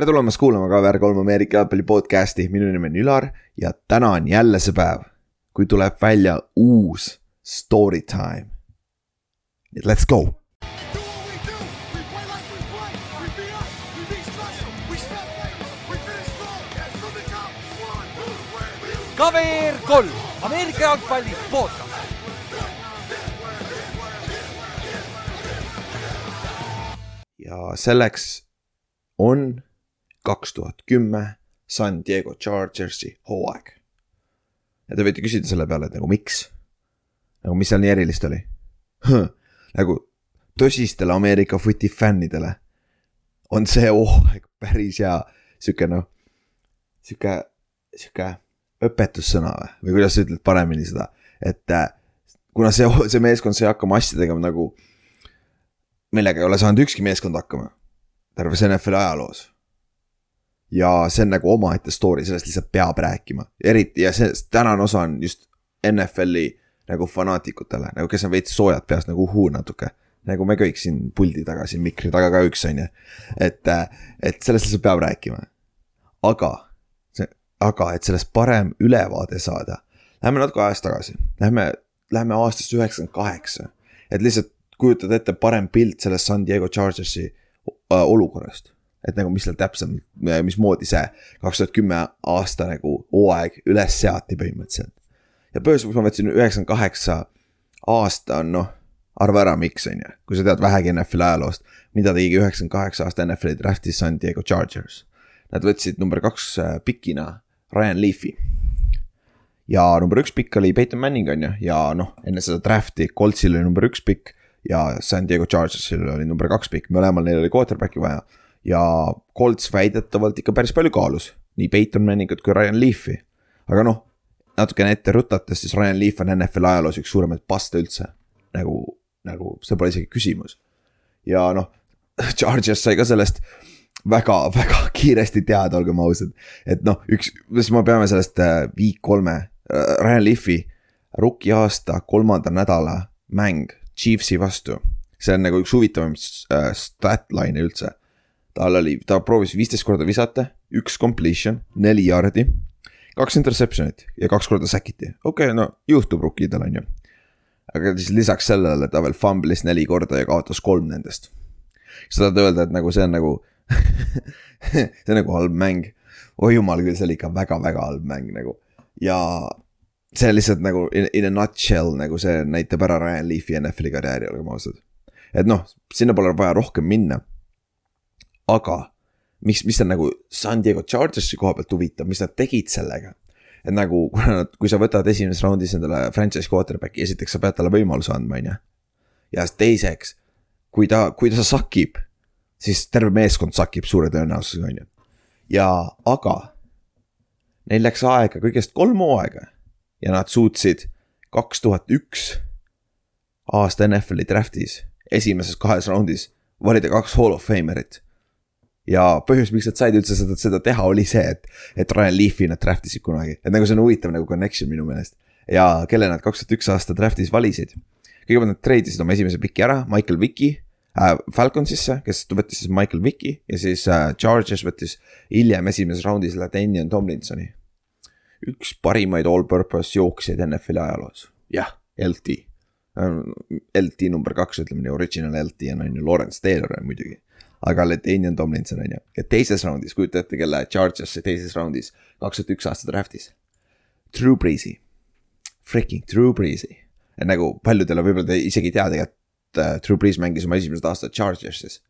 tere tulemast kuulama KVR3 Ameerika jalgpalli podcast'i, minu nimi on Ülar ja täna on jälle see päev, kui tuleb välja uus story time. let's go. KVR kolm, Ameerika jalgpalli podcast. ja selleks on kaks tuhat kümme San Diego Chargersi hooaeg. ja te võite küsida selle peale, et nagu miks? nagu mis seal nii erilist oli? nagu tõsistele Ameerika footi fännidele on see hooaeg päris hea sihuke noh, sihuke, sihuke õpetussõna või, või kuidas sa ütled paremini seda, et äh, kuna see, see meeskond sai hakkama asja tegema nagu millega ei ole saanud ükski meeskond hakkama terves NFL-i ajaloos. Ja see on nagu omaette story, sellest lihtsalt peab rääkima, eriti ja see tänane osa on just NFL-i nagu fanaatikutele, nagu kes on veits soojad peast nagu uhuu natuke. nagu me kõik siin puldi taga, siin mikri taga ka üks on ju. et, et sellest lihtsalt peab rääkima. aga, see, aga et sellest parem ülevaade saada, lähme natuke ajas tagasi, lähme, lähme aastasse üheksakümmend kaheksa, et lihtsalt kujutada ette parem pilt sellest San Diego Chargersi äh, olukorrast. Et nagu, mis seal täpsemalt, mismoodi see kaks tuhat kümme aasta nagu hooaeg üles seati põhimõtteliselt. ja põhjuseks ma võtsin üheksakümmend kaheksa aasta on noh, arva ära, miks on ju, kui sa tead vähegi NFL-i ajaloost, mida tegi üheksakümmend kaheksa aasta NFL-i draft'is San Diego Chargers. Nad võtsid number kaks äh, pikina Ryan Leafy ja number üks pikk oli Peyton Manning on ju, ja noh, enne seda draft'i Coltsil oli number üks pikk ja San Diego Chargersil oli number kaks pikk, mõlemal neil oli quarterback'i vaja. Ja Colts väidetavalt ikka päris palju kaalus, nii Peyton Manningut kui Ryan Leafy. aga noh, natukene ette rutates, siis Ryan Leaf on NFL ajaloos üks suuremaid paste üldse. nagu, nagu see pole isegi küsimus. ja noh, Chargers sai ka sellest väga-väga kiiresti teada, olgem ausad. et noh, üks, mis me peame sellest äh, week kolme, Ryan Leafy rookie aasta kolmanda nädala mäng Chiefsi vastu. see on nagu üks huvitavamaid äh, statline'e üldse. Tal oli, ta proovis viisteist korda visata, üks completion, neli yard'i, kaks interception'it ja kaks korda säkiti, okei okay,, no juhtub rukkidel on ju. aga siis lisaks sellele ta veel fumblis neli korda ja kaotas kolm nendest. sa tahad öelda, et nagu see on nagu see on nagu halb mäng. oi jumal küll, see oli ikka väga-väga halb mäng nagu ja see lihtsalt nagu in, in a nutshell nagu see näitab ära Ryan Leafy NFL-i karjääri, olgem ausad. et noh, sinna pole vaja rohkem minna. Aga mis, mis on nagu San Diego Chargersi koha pealt huvitav, mis nad tegid sellega. et nagu, kuna nad, kui sa võtad esimeses raundis endale franchise quarterback'i, esiteks sa pead talle võimaluse andma, on ju. ja teiseks, kui ta, kui ta sakib, siis terve meeskond sakib suure tõenäosusega, on ju. ja, aga neil läks aega kõigest kolm hooaega ja nad suutsid kaks tuhat üks aasta NFL-i draft'is esimeses kahes raundis valida kaks Hall of Famerit. Ja põhjus, miks nad said üldse seda, seda teha, oli see, et, et Ryan Leafy nad draft isid kunagi, et nagu see on huvitav nagu connection minu meelest. ja kelle nad kaks tuhat üks aasta draft'is valisid. kõigepealt nad treidisid oma esimese piki ära, Michael Vicki äh, Falconsisse, kes võttis siis Michael Vicki ja siis äh, Chargers võttis hiljem esimeses raundis Ladanian Tomlinsoni üks parimaid all-purpose jooksjaid NFL-i ajaloos, jah, LT. LT number kaks, ütleme nii, original LT on ju Lawrence Taylor on muidugi. Aga Latanian Tomlinson on ju, ja teises raundis, kujuta ette, kelle Chargers sai teises raundis kaks tuhat üks aasta draft'is. Drew Breesi, freaking Breesi. et nagu paljudele võib-olla te isegi ei tea tegelikult äh, Drew Brees mängis oma esimesed aastad Chargersis.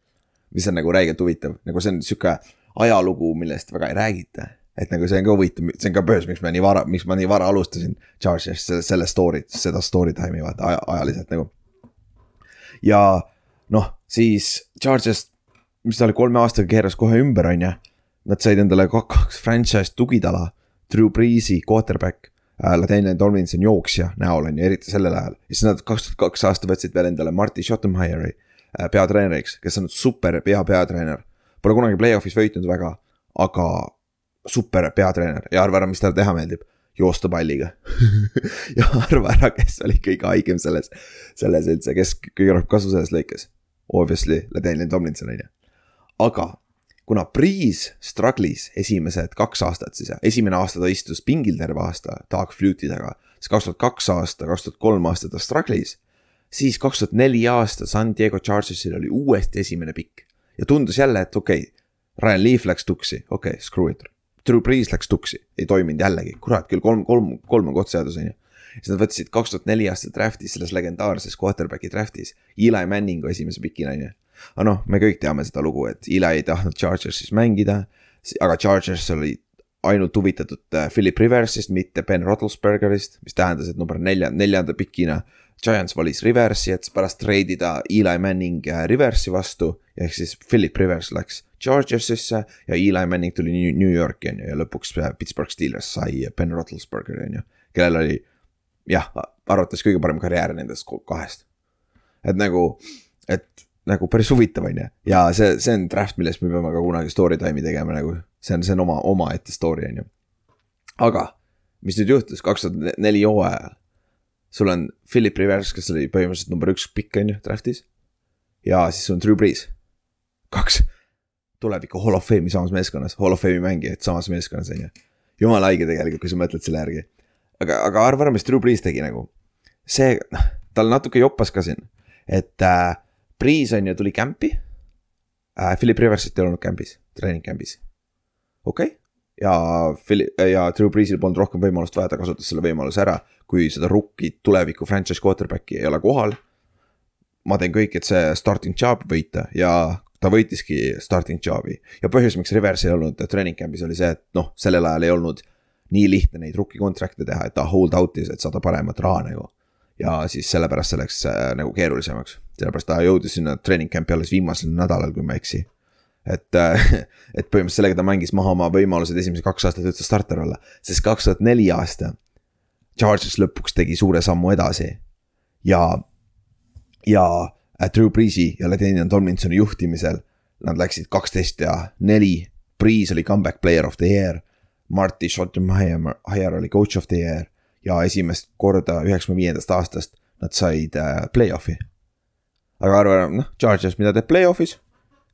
mis on nagu räigelt huvitav, nagu see on sihuke ajalugu, millest väga ei räägita et nagu see on ka huvitav, see on ka põhjus, miks ma nii vara, miks ma nii vara alustasin Chargers selle, story't, seda story time'i vaata aja, ajaliselt nagu. ja noh, siis Chargers, mis ta oli kolme aastaga keeras kohe ümber, on ju. Nad said endale kaks franchise tugitala, Drew Breesi quarterback äh,, Ladanian Tomlinson jooksja näol on ju, eriti sellel ajal. ja siis nad kaks tuhat kaks aasta võtsid veel endale Marty Schottenheieri äh, peatreeneriks, kes on super pea peatreener. Pole kunagi play-off'is võitnud väga, aga super peatreener ja arva ära, mis talle teha meeldib. joosta palliga ja arva ära, kes oli kõige haigem selles, selles üldse, kes kõige rohkem kasu sellest lõikas. Obviously, Ladanian Tomlinson on ju. Aga kuna Breeze struggle'is esimesed kaks aastat siis, esimene aasta ta istus pingil terve aasta Dark Flute'i taga, siis kaks tuhat kaks aasta, kaks tuhat kolm aasta ta struggle'is. siis kaks tuhat neli aasta San Diego Chargersil oli uuesti esimene pikk ja tundus jälle, et okei okay,, Ryan Leaf läks tuksi, okei okay,, screw it. Drew Brees läks tuksi, ei toiminud jällegi, kurat küll kolm, kolm, kolm on kohtseadus on ju. siis nad võtsid kaks tuhat neli aasta draft'is, selles legendaarses quarterback'i draft'is Eli Manningu esimese pikina on ju. Aga noh, me kõik teame seda lugu, et Eli ei tahtnud Chargersis mängida, aga Chargers oli ainult huvitatud äh, Philip Riversist, mitte Ben Roethlisbergerist, mis tähendas, et number nelja, neljanda pikina Giants valis Riversi, et pärast treidida Eli Manning äh, Riversi vastu, ehk siis Philip Rivers läks Chargersisse ja Eli Manning tuli New Yorki on ju ja lõpuks äh, Pittsburgh Steelers sai Ben Roethlisbergeri on ju, kellel oli jah, arvates kõige parem karjäär nendest kahest. et nagu, et nagu päris huvitav on ju, ja see, see on draft, millest me peame ka kunagi story time'i tegema nagu, see on, see on oma, omaette story on ju. aga mis nüüd juhtus kaks tuhat neli hooajal, sul on Philip Rivers, kes oli põhimõtteliselt number üks pikk on ju draft'is. ja siis on Drew Brees, kaks tuleviku hall of fame'i samas meeskonnas, hall of fame'i mängijad samas meeskonnas on ju. jumala haige tegelikult, kui sa mõtled selle järgi. aga, aga arva ära, mis Drew Brees tegi nagu. see, noh, tal natuke joppas ka siin, et äh, Brees on ju tuli camp'i äh,. Philip Riversit ei olnud camp'is, treening camp'is. okei okay., ja Philip ja Drew Breesil polnud rohkem võimalust vaja, ta kasutas selle võimaluse ära, kui seda rookie tuleviku franchise quarterback'i ei ole kohal. ma teen kõik, et see starting job võita ja ta võitiski starting job'i ja põhjus, miks Rivers ei olnud treening camp'is oli see, et noh, sellel ajal ei olnud nii lihtne neid rookie contract'e teha, et ta hold out'is, et saada paremat raha nagu. Ja siis sellepärast see läks äh, nagu keerulisemaks, sellepärast ta jõudis sinna treening camp'i alles viimasel nädalal, kui ma ei eksi. et äh, et põhimõtteliselt sellega ta mängis maha oma võimalused esimesed kaks aastat üldse starter olla, sest kaks tuhat neli aasta. Chargers lõpuks tegi suure sammu edasi ja, ja äh, Drew Breesi ja Ladanian Tomlinsoni juhtimisel nad läksid kaksteist ja neli. Brees oli comeback player of the year. Marty Schottenheimer oli coach of the year ja esimest korda üheksakümne viiendast aastast nad said äh, play-off'i. aga arva, noh, Chargers, mida teeb play-off'is,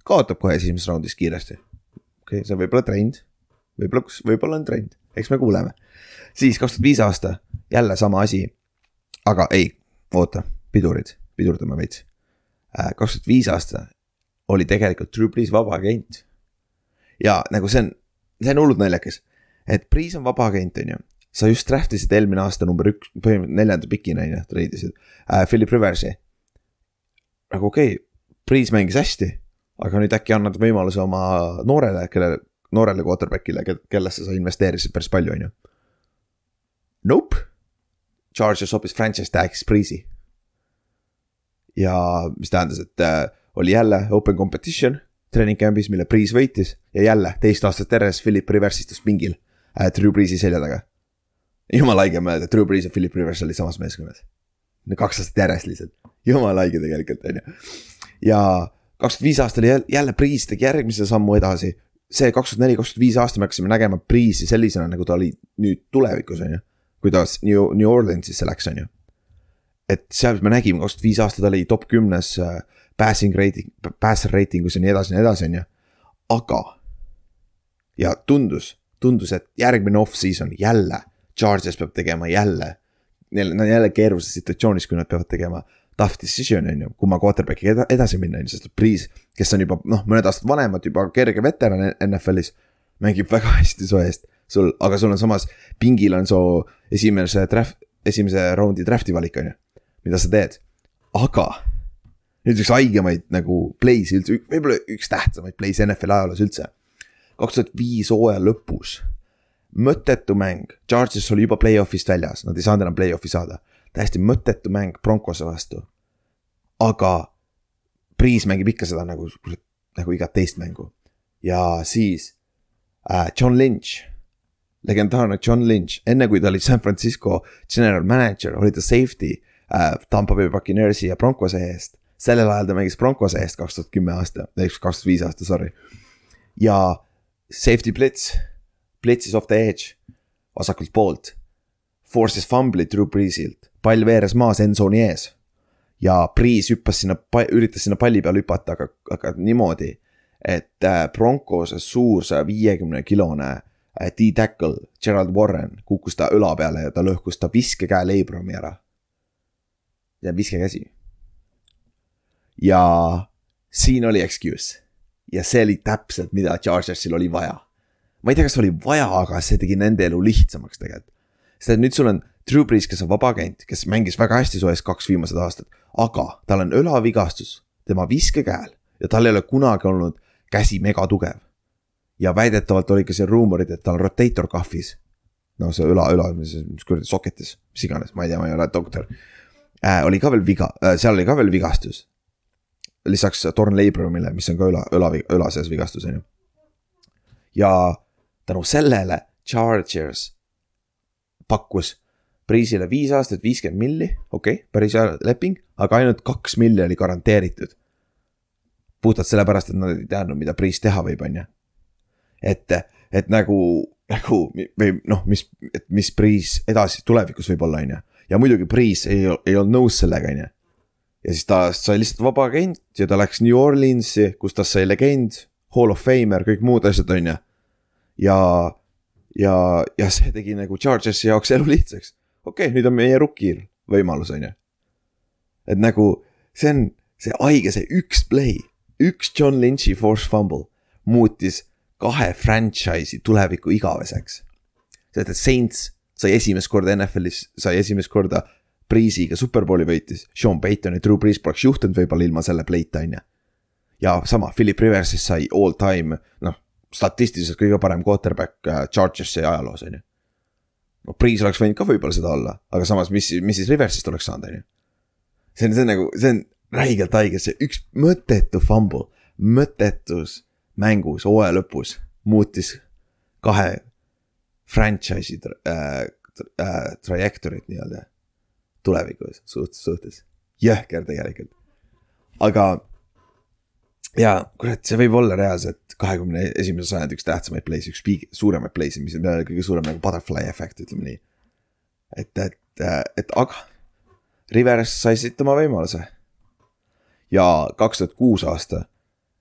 kaotab kohe esimeses raundis kiiresti. okei okay,, see võib olla trend, võib-olla, võib-olla on trend, eks me kuuleme. siis kaks tuhat viis aasta, jälle sama asi. aga ei, oota, pidurid, pidurdame veits. kaks tuhat viis aasta oli tegelikult Drew Brees vaba agent. ja nagu see on, see on hullult naljakas, et Brees on vaba agent, on ju. Sa just draft isid eelmine aasta number üks, põhimõtteliselt neljanda pikina on ju, treidisid äh, Philip Riversi. nagu okei okay,, Brees mängis hästi, aga nüüd äkki annad võimaluse oma noorele, kelle, noorele quarterback'ile, kellesse sa investeerisid päris palju, on ju. Nope. Chargers hoopis franchise tag'is Breesi. ja mis tähendas, et äh, oli jälle open competition treening camp'is, mille Brees võitis ja jälle teist aastat järjest Philip Rivers istus pingil äh, Drew Breesi selja taga. Jumala haige mõelda, Drew Brees ja Philip Rivers olid samas meeskonnas. kaks aastat järjest lihtsalt, jumala haige tegelikult on ju. ja kaks tuhat viis aasta oli jälle, jälle Brees tegi järgmise sammu edasi. see kaks tuhat neli, kaks tuhat viis aasta me hakkasime nägema Breesi sellisena, nagu ta oli nüüd tulevikus on ju. kui ta New, New Orleansisse läks, on ju et seal me nägime, kaks tuhat viis aasta ta oli top kümnes äh, passing rating, passer rating us ja nii edasi ja nii edasi, on ju. aga. ja tundus, tundus, et järgmine off-season jälle, Charges peab tegema jälle. Neil, on jälle keerulises situatsioonis, kui nad peavad tegema tough decision on ju, kumma quarterback'iga eda- edasi minna on ju, sest Breeze, kes on juba noh, mõned aastad vanemad juba kerge veteran NFL-is. mängib väga hästi su eest, sul, aga sul on samas pingil on su esimese draft, esimese raundi draft'i valik on ju mida sa teed, aga nüüd üks haigemaid nagu play'si üldse, võib-olla üks tähtsamaid play'si NFL ajaloos üldse. kaks tuhat viis hooaja lõpus, mõttetu mäng, Charges oli juba play-off'ist väljas, nad ei saanud enam play-off'i saada, täiesti mõttetu mäng Broncose vastu. aga Priis mängib ikka seda nagu, nagu igat teist mängu ja siis äh, John Lynch legendaarne John Lynch, enne kui ta oli San Francisco general manager, oli ta safety äh, Tampa Bay Buccaneersi ja Broncose eest. sellel ajal ta mängis Broncose eest kaks tuhat kümme aasta, kaks tuhat viis aasta, sorry. ja safety blitz, blitz'is off the edge, vasakult poolt. Forces fumble'i Drew Breesilt, pall veeres maas endzone'i ees. ja Brees hüppas sinna, üritas sinna palli peale hüpata, aga, aga niimoodi, et äh, Broncose suur saja viiekümne kilone äh, D-tackle Gerald Warren kukkus ta õla peale ja ta lõhkus ta viskekäe Leibrami ära. ja viskekäsi. ja siin oli excuse ja see oli täpselt, mida Chargersil oli vaja. Ma ei tea, kas oli vaja, aga see tegi nende elu lihtsamaks tegelikult. sest et nüüd sul on Drew Brees, kes on vaba agent, kes mängis väga hästi su ees kaks viimased aastat, aga tal on õlavigastus tema viskekäel ja tal ei ole kunagi olnud käsi megatugev. ja väidetavalt oli ka seal ruumorid, et tal on rotator cuff'is. no see õla, õla, mis, kuradi soketis, mis iganes, ma ei tea, ma ei ole doktor äh,. oli ka veel viga äh,, seal oli ka veel vigastus. lisaks Torn Labrumile, mis on ka õla, õla, õla sees vigastus on ju. ja tänu sellele Chargers pakkus Priisile viis aastat, viiskümmend milli, okei okay,, päris hea leping, aga ainult kaks milli oli garanteeritud. puhtalt sellepärast, et nad ei teadnud, mida Priis teha võib, on ju. et, et nagu, nagu või noh, mis, et mis Priis edasi tulevikus võib olla, on ju. ja muidugi Priis ei, ei olnud nõus sellega, on ju. ja siis ta sai lihtsalt vaba agent ja ta läks New Orleansi, kus tast sai legend, Hall of Famer, kõik muud asjad, on ju. Ja, ja, ja see tegi nagu Chargersi jaoks elu lihtsaks okei okay,, nüüd on meie rukil võimalus, on ju. et nagu see on see haige, see üks play, üks John Lynch'i force fumble muutis kahe franchise'i tuleviku igaveseks. sest et Saints sai esimest korda NFL-is, sai esimest korda Breeze'iga superbowli võitis, Sean Payton ja Drew Brees poleks juhtunud võib-olla ilma selle play'ta, on ju. ja sama, Philip Riversist sai all time, noh, statistiliselt kõige parem quarterback äh, Chargersi ajaloos, on ju no Priis oleks võinud ka võib-olla seda olla, aga samas, mis, mis siis Riversist oleks saanud, on ju. see on, see on nagu, see on räigelt haige, see üks mõttetu fumble, mõttetus mängus hooaja lõpus muutis kahe franchise'i äh, äh, trajektorit nii-öelda tulevikus suhtes, suhtes. jõhker tegelikult. aga ja kurat, see võib olla reaalselt kahekümne esimese sajandi üks tähtsamaid play'si, üks piig-, suuremaid play'si, mis on kõige suurem nagu butterfly efekt, ütleme nii. et, et, et aga Rivers sai siit oma võimaluse. ja kaks tuhat kuus aasta,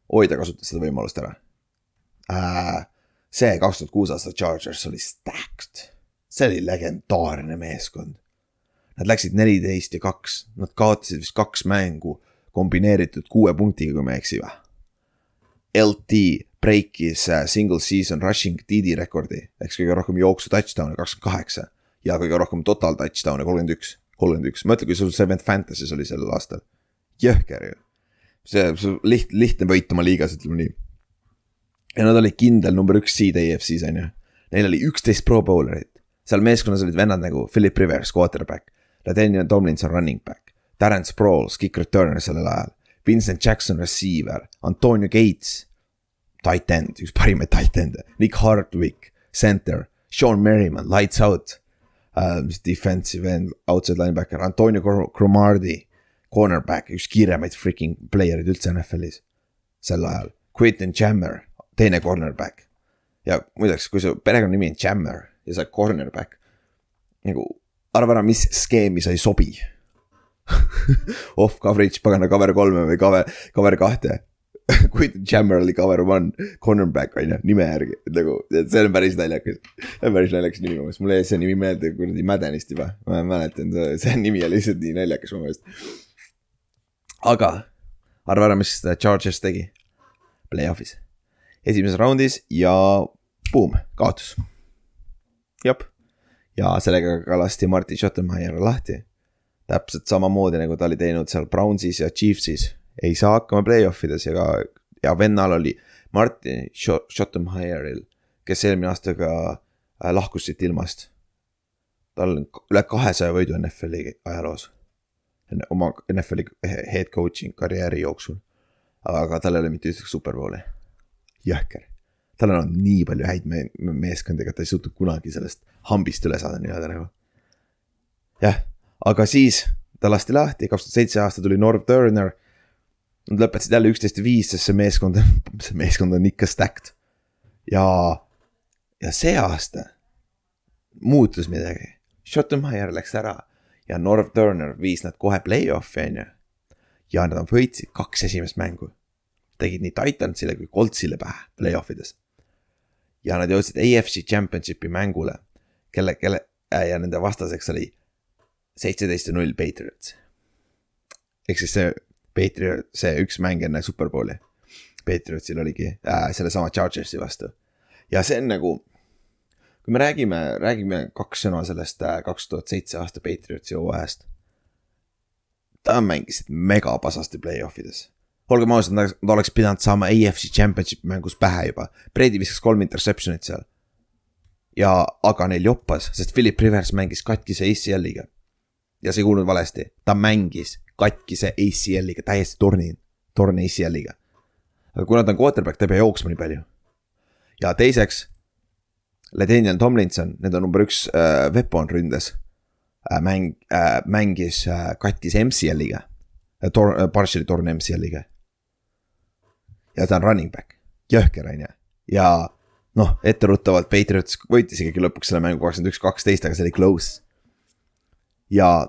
oi ta kasutas seda võimalust ära äh,. see kaks tuhat kuus aasta Chargers oli stacked, see oli legendaarne meeskond. Nad läksid neliteist ja kaks, nad kaotasid vist kaks mängu kombineeritud kuue punktiga, kui ma ei eksi või LT breikis äh, single season rushing TD rekordi. Ehk kõige rohkem jooksu touchdown'e kakskümmend kaheksa ja kõige rohkem total touchdown'e kolmkümmend üks, kolmkümmend üks, mõtle, kui sul Seventh Fantasy's oli sellel aastal. jõhker ju, see, see liht-, lihtne võit oma liigas, ütleme nii. ja nad olid kindel number üks seed EFC-s on ju, neil oli üksteist pro bowlerit, seal meeskonnas olid vennad nagu Philip Rivers, quarterback, Ladenian Tomlinson, running back, Terence Sproles, kick returner sellel ajal Vincent Jackson receiver, Antonio Gates, tight end, üks parimaid tight end'e, Nick Hardwick, center, Sean Merriman, lights out uh,. Defensive end, outside linebacker, Antonio Cromardi, cornerback, üks kiiremaid freaking player'id üldse NFL-is sel ajal. Quentin Jammer, teine cornerback. ja muideks, kui su perekonnanimi on Jammer ja sa oled cornerback, nagu arva ära, mis skeemi sa ei sobi off coverage, pagana cover kolme või cover, cover kahte kui Jammer oli cover one, cornerback on ju, nime järgi, et nagu, et see on päris naljakas. see on päris naljakas nimi mu meelest, mul jäi see nimi meelde kuradi Maddenist juba, ma mäletan, see nimi oli lihtsalt nii naljakas mu meelest. aga, arva ära, mis Chargers tegi, play-off'is, esimeses raundis ja boom, kaotus. jep, ja sellega ka lasti Martin Schottenmeier lahti täpselt samamoodi nagu ta oli teinud seal Brownsis ja Chiefsis. ei saa hakkama play-off ides ja ka, ja vennal oli Martin Schottenheieril, kes eelmine aasta ka äh, lahkus siit ilmast. tal on üle kahesaja võidu NFL-i ajaloos. oma NFL-i head coaching karjääri jooksul. aga tal ei ole mitte ühtegi superbowli. jõhker tal on olnud nii palju häid me meeskondi, aga ta ei suutnud kunagi sellest hambist üle saada nii-öelda nagu. jah aga siis ta lasti lahti, kaks tuhat seitse aasta tuli Norv Turner. Nad lõpetasid jälle üksteist viis, sest see meeskond, see meeskond on ikka stacked. ja, ja see aasta muutus midagi. Schottenmeier läks ära ja Norv Turner viis nad kohe play-off'i, on ju. ja nad võitsid kaks esimest mängu. tegid nii Titansile kui Coltsile pähe play-off ides. ja nad jõudsid AFC Championshipi mängule, kelle, kelle äh, ja nende vastaseks oli seitseteist ja null Patriots. ehk siis see Patriot, see üks mäng enne Superbowli. Patriotsil oligi äh, sellesama Chargersi vastu ja see on nagu kui me räägime, räägime kaks sõna sellest äh, kaks tuhat seitse aasta Patriotsi hooajast. ta mängisid megapasasti play-off ides. olgem ausad, nad oleks pidanud saama AFC Championship mängus pähe juba. Brady viskas kolm interception'it seal. ja, aga neil joppas, sest Philip Rivers mängis katkise ACL-iga. Ja sa ei kuulnud valesti, ta mängis katkise ACL-iga, täiesti torni, torni ACL-iga. aga kuna ta on quarterback, ta ei pea jooksma nii palju. ja teiseks Ledenian Tomlinson, need on number üks äh, weapon ründes äh,. mäng äh,, mängis äh, katkise MCL-iga äh,, tor- äh,, partially torn MCL-iga. ja ta on running back, jõhker on ju, ja noh, etteruttavalt Patriots võitis ikkagi lõpuks selle mängu kakskümmend üks, kaksteist, aga see oli close. ja,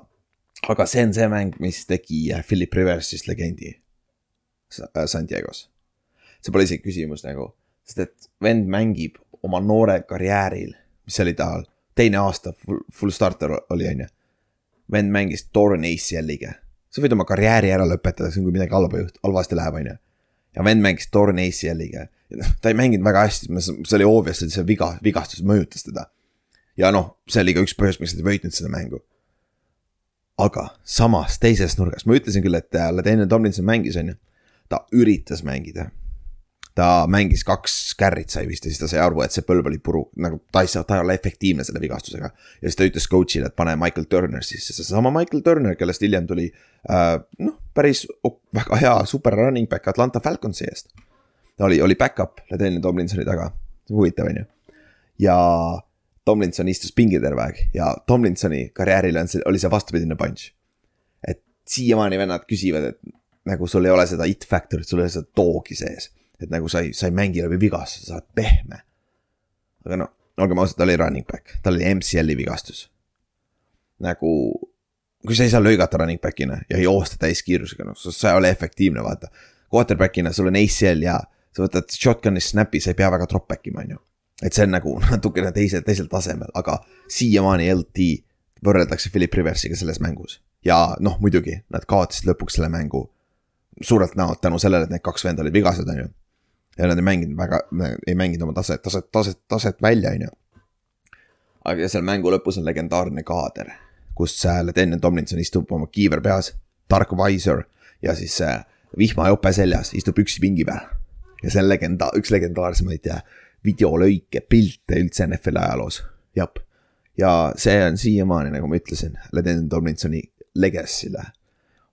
aga see on see mäng, mis tegi äh, Philip Riversist legendi äh, San Diego's. see pole isegi küsimus nagu, sest et vend mängib oma noorel karjääril, mis oli tal teine aasta full, full starter oli, on ju. vend mängis torn ACL-iga, sa võid oma karjääri ära lõpetada, see on, kui midagi halba juht-, halvasti läheb, on ju. ja vend mängis torn ACL-iga, ta ei mänginud väga hästi, see oli obvious, et see viga, vigastus mõjutas teda. ja noh, see oli ka üks põhjus, miks nad ei võitnud seda mängu. Aga samas teises nurgas, ma ütlesin küll, et äh, Ladanian Tomlinson mängis, on ju. ta üritas mängida ta mängis kaks carry't sai vist ja siis ta sai aru, et see põlv oli puru, nagu ta ei saa, ta ei ole efektiivne selle vigastusega. ja siis ta ütles coach'ile, et pane Michael Turner sisse, seesama Michael Turner, kellest hiljem tuli äh, noh, päris op- väga hea super running back Atlanta Falconsi eest. ta oli, oli back-up Ladanian Tomlinsoni taga, huvitav on ju. ja Tomlinson istus pingil terve aeg ja Tomlinsoni karjäärile on see, oli see vastupidine punch. et siiamaani vennad küsivad, et nagu sul ei ole seda it factor'it, sul ei ole seda dog'i sees et nagu sa ei, sa ei mängi läbi vigastuse, sa oled pehme. aga noh, olgem ausad, ta oli running back, tal oli MCL-i vigastus. nagu, kui sa ei saa lõigata running back'ina ja joosta täiskiirusega, noh, sa ei ole efektiivne, vaata. Quarterback'ina sul on ACL ja sa võtad shotgun'i snap'i, sa ei pea väga drop back ima, on ju. Et see on nagu natukene teise, teisel tasemel, aga siiamaani LT võrreldakse Philip Riversiga selles mängus. ja noh, muidugi nad kaotasid lõpuks selle mängu suurelt näolt tänu sellele, et need kaks venda olid vigased, on ju ja nad ei mänginud väga, ei mänginud oma taset, taset, taset, taset välja, on ju. aga seal mängu lõpus on legendaarne kaader, kus Ladenian Tomlinson istub oma kiiver peas, tark visor ja siis äh, vihmajope seljas, istub üksi pingi peal. ja see on legenda-, üks legendaarsemaid äh, videolõike, pilte üldse NFL ajaloos, jah. ja see on siiamaani, nagu ma ütlesin, Ladenian Tomlinsoni legacy'le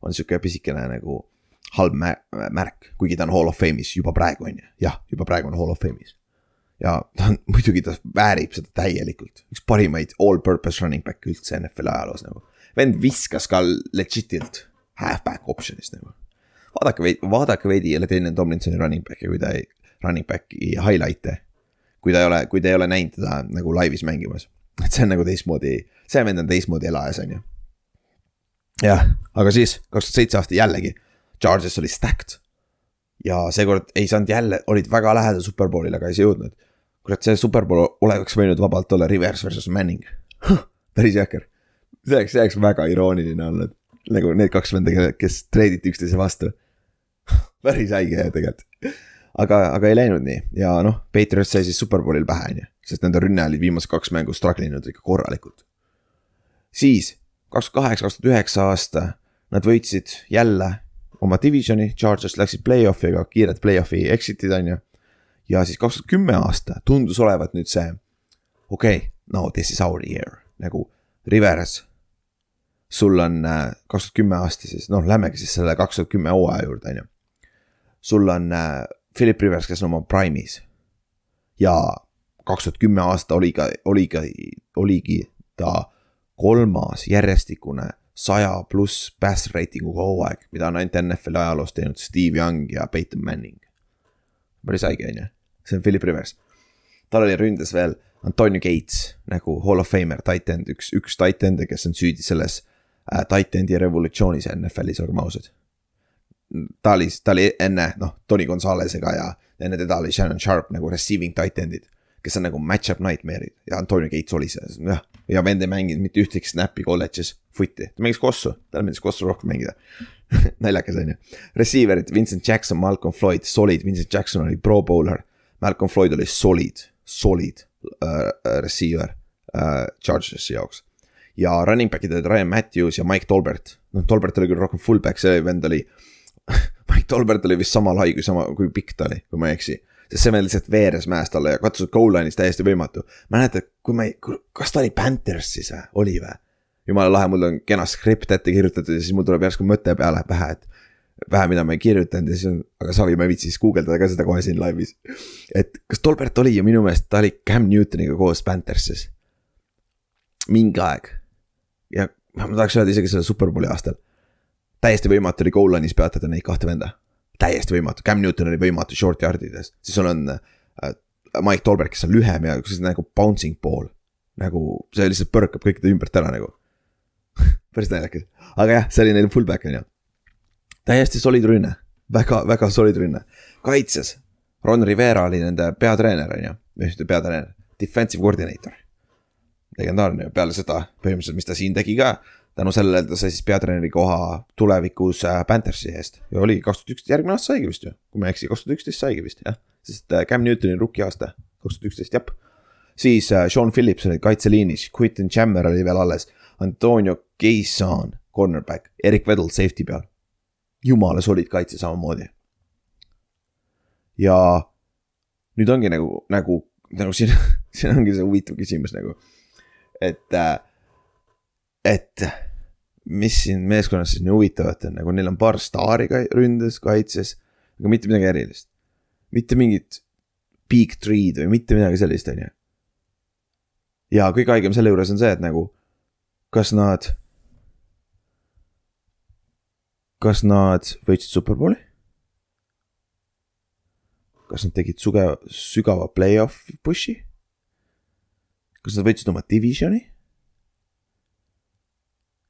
on sihuke pisikene nagu halb mä- märk, kuigi ta on Hall of Fame'is juba praegu on ju, jah, juba praegu on Hall of Fame'is. ja ta on, muidugi ta väärib seda täielikult, üks parimaid all-purpose running back'e üldse NFL ajaloos nagu. vend viskas ka legit'ilt halfback option'ist nagu. vaadake veidi, vaadake veidi jälle teine Tomlinsoni running back'i, kui ta ei, running back'i highlight'e. Kui ta ei ole, kui te ei ole näinud teda nagu laivis mängimas, et see on nagu teistmoodi, see vend on teistmoodi elajas, on ju jah, aga siis kaks tuhat seitse aasta jällegi, Charges oli stacked. ja seekord ei saanud jälle, olid väga lähedal superbowlile, aga ei jõudnud. kurat, see superbowl oleks võinud vabalt olla Rivers versus Manning. päris jõhker. see oleks, see oleks väga irooniline olnud. nagu need kaks venda, kes treiditi üksteise vastu. päris haige tegelikult. aga, aga ei läinud nii ja noh, Patriots sai siis superbowlil pähe, on ju, sest nende rünne oli viimased kaks mängu struggle inud ikka korralikult. siis kaks tuhat kaheksa, kaks tuhat üheksa aasta nad võitsid jälle oma divisioni, Chargers läksid play-off'i, aga kiired play-off'i exit'id on ju. ja siis kaks tuhat kümme aasta tundus olevat nüüd see, okei okay,, no this is our year nagu Rivers. sul on äh, kaks tuhat kümme aasta siis, noh, lähmegi siis selle kaks tuhat kümme hooaja juurde, on ju. sul on äh, Philip Rivers, kes on oma prime'is. ja kaks tuhat kümme aasta oli ka, oli ka, oligi ta kolmas järjestikune saja pluss pass rating'uga hooaeg, mida on ainult NFL ajaloos teinud Steve Young ja Peyton Manning. päris haige on ju, see on Philip Rivers. tal oli ründes veel Antonio Gates nagu hall of famer, tight end, üks, üks tight end'e, kes on süüdi selles äh, tight end'i revolutsioonis NFL-is, olgem ausad. Ta oli, ta oli enne noh, Tony Gonzalez'ega ja enne teda oli Shannon Sharp nagu receiving tight end'id. kes on nagu match-up nightmare'id ja Antonio Gates oli see, jah. ja vend ei mänginud mitte ühtegi snap'i kolledžis, foot'i, ta mängis kossu, talle meeldis kossu rohkem mängida. naljakas on ju. Receiver'id, Vincent Jackson, Malcolm Floyd, solid, Vincent Jackson oli pro bowler. Malcolm Floyd oli solid, solid uh, receiver uh, Chargersi jaoks. ja running back'id olid Ryan Matthews ja Mike Tolbert. noh, Tolbert oli küll rohkem fullback, see vend oli. Mike Tolbert oli vist sama lai kui sama, kui pikk ta oli, kui ma ei eksi. sest see vend lihtsalt veeres mäest alla ja katsus goal line'is täiesti võimatu. mäletad, kui ma ei, kas ta oli Panthersis või, oli või? jumala lahe, mul on kena skript ette kirjutatud ja siis mul tuleb järsku mõte peale pähe, et vähe, mida ma ei kirjutanud ja siis on, aga savi, ma ei viitsi siis guugeldada ka seda kohe siin laivis. et kas Tolbert oli ju minu meelest, ta oli Cam Newtoniga koos Panthersis. mingi aeg. ja ma tahaks öelda isegi selle superbowli aastal. Täiesti võimatu oli goal line'is peatada neid kahte venda. täiesti võimatu, Cam Newton oli võimatu short yard'ides, siis sul on äh, Mike Tolbert, kes on lühem ja on nagu bouncing ball. nagu see lihtsalt põrkab kõikide ümbert ära nagu. päris naljakas, aga jah, see oli neil fullback on ju täiesti solid rünne, väga, väga solid rünne. kaitses, Ron Rivera oli nende peatreener on ju, või mitte peatreener, defensive coordinator. legendaarne ju, peale seda põhimõtteliselt, mis ta siin tegi ka. Tänu sellele ta sai siis peatreeneri koha tulevikus äh, Panthersi eest ja oli kaks tuhat üksteist, järgmine aasta saigi vist ju, kui ma ei eksi, kaks tuhat üksteist saigi vist jah. sest äh, Cam Newtoni rookie aasta, kaks tuhat üksteist, jah. siis äh, Sean Phillips oli kaitseliinis, Quinton Chamber oli veel alles, Antonio Gayson, cornerback, Erik Vedel safety peal jumala solid kaitse samamoodi. ja nüüd ongi nagu, nagu, nagu siin, siin ongi see huvitav küsimus nagu, et, et mis siin meeskonnas siis nii huvitavat on, nagu neil on paar staari ka- ründes, kaitses, aga mitte midagi erilist. mitte mingit big tree'd või mitte midagi sellist, on ju. ja kõige haigem selle juures on see, et nagu, kas nad kas nad võitsid superbowli? kas nad tegid suge-, sügava play-off push'i? kas nad võitsid oma divisioni?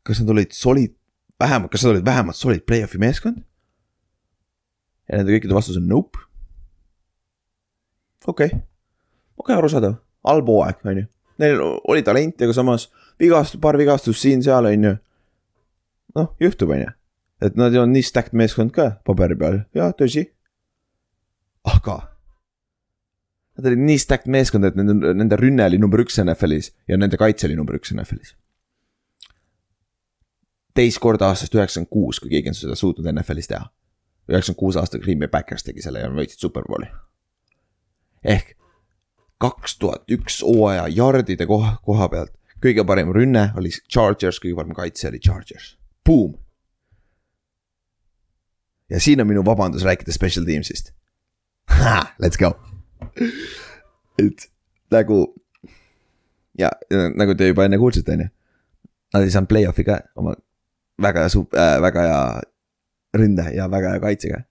Kas nad olid solid, vähemalt, kas nad olid vähemalt solid play-off'i meeskond? ja nende kõikide vastus on nope. okei okay., okei okay,, arusaadav, halb hooaeg, on ju. Neil oli talenti, aga samas vigastus, paar vigastust siin-seal, on ju. noh, juhtub, on ju et nad on nii stacked meeskond ka paberi peal, jaa, tõsi. aga. Nad olid nii stacked meeskond, et nende, nende rünne oli number üks NFL-is ja nende kaitse oli number üks NFL-is. Teist korda aastast üheksakümmend kuus, kui keegi on seda suutnud NFL-is teha. üheksakümmend kuus aastal Green Bay Backers tegi selle ja võitsid superbowli. ehk kaks tuhat üks hooaja yard'ide koha, koha pealt kõige parem rünne oli Chargers, kõige parem kaitse oli Chargers, boom ja siin on minu vabandus rääkida special teams'ist. Let's go. et nagu ja nagu te juba enne kuulsite, on ju. Nad ei saanud play-off'i ka oma väga hea äh,, väga hea ründe ja väga hea kaitsega.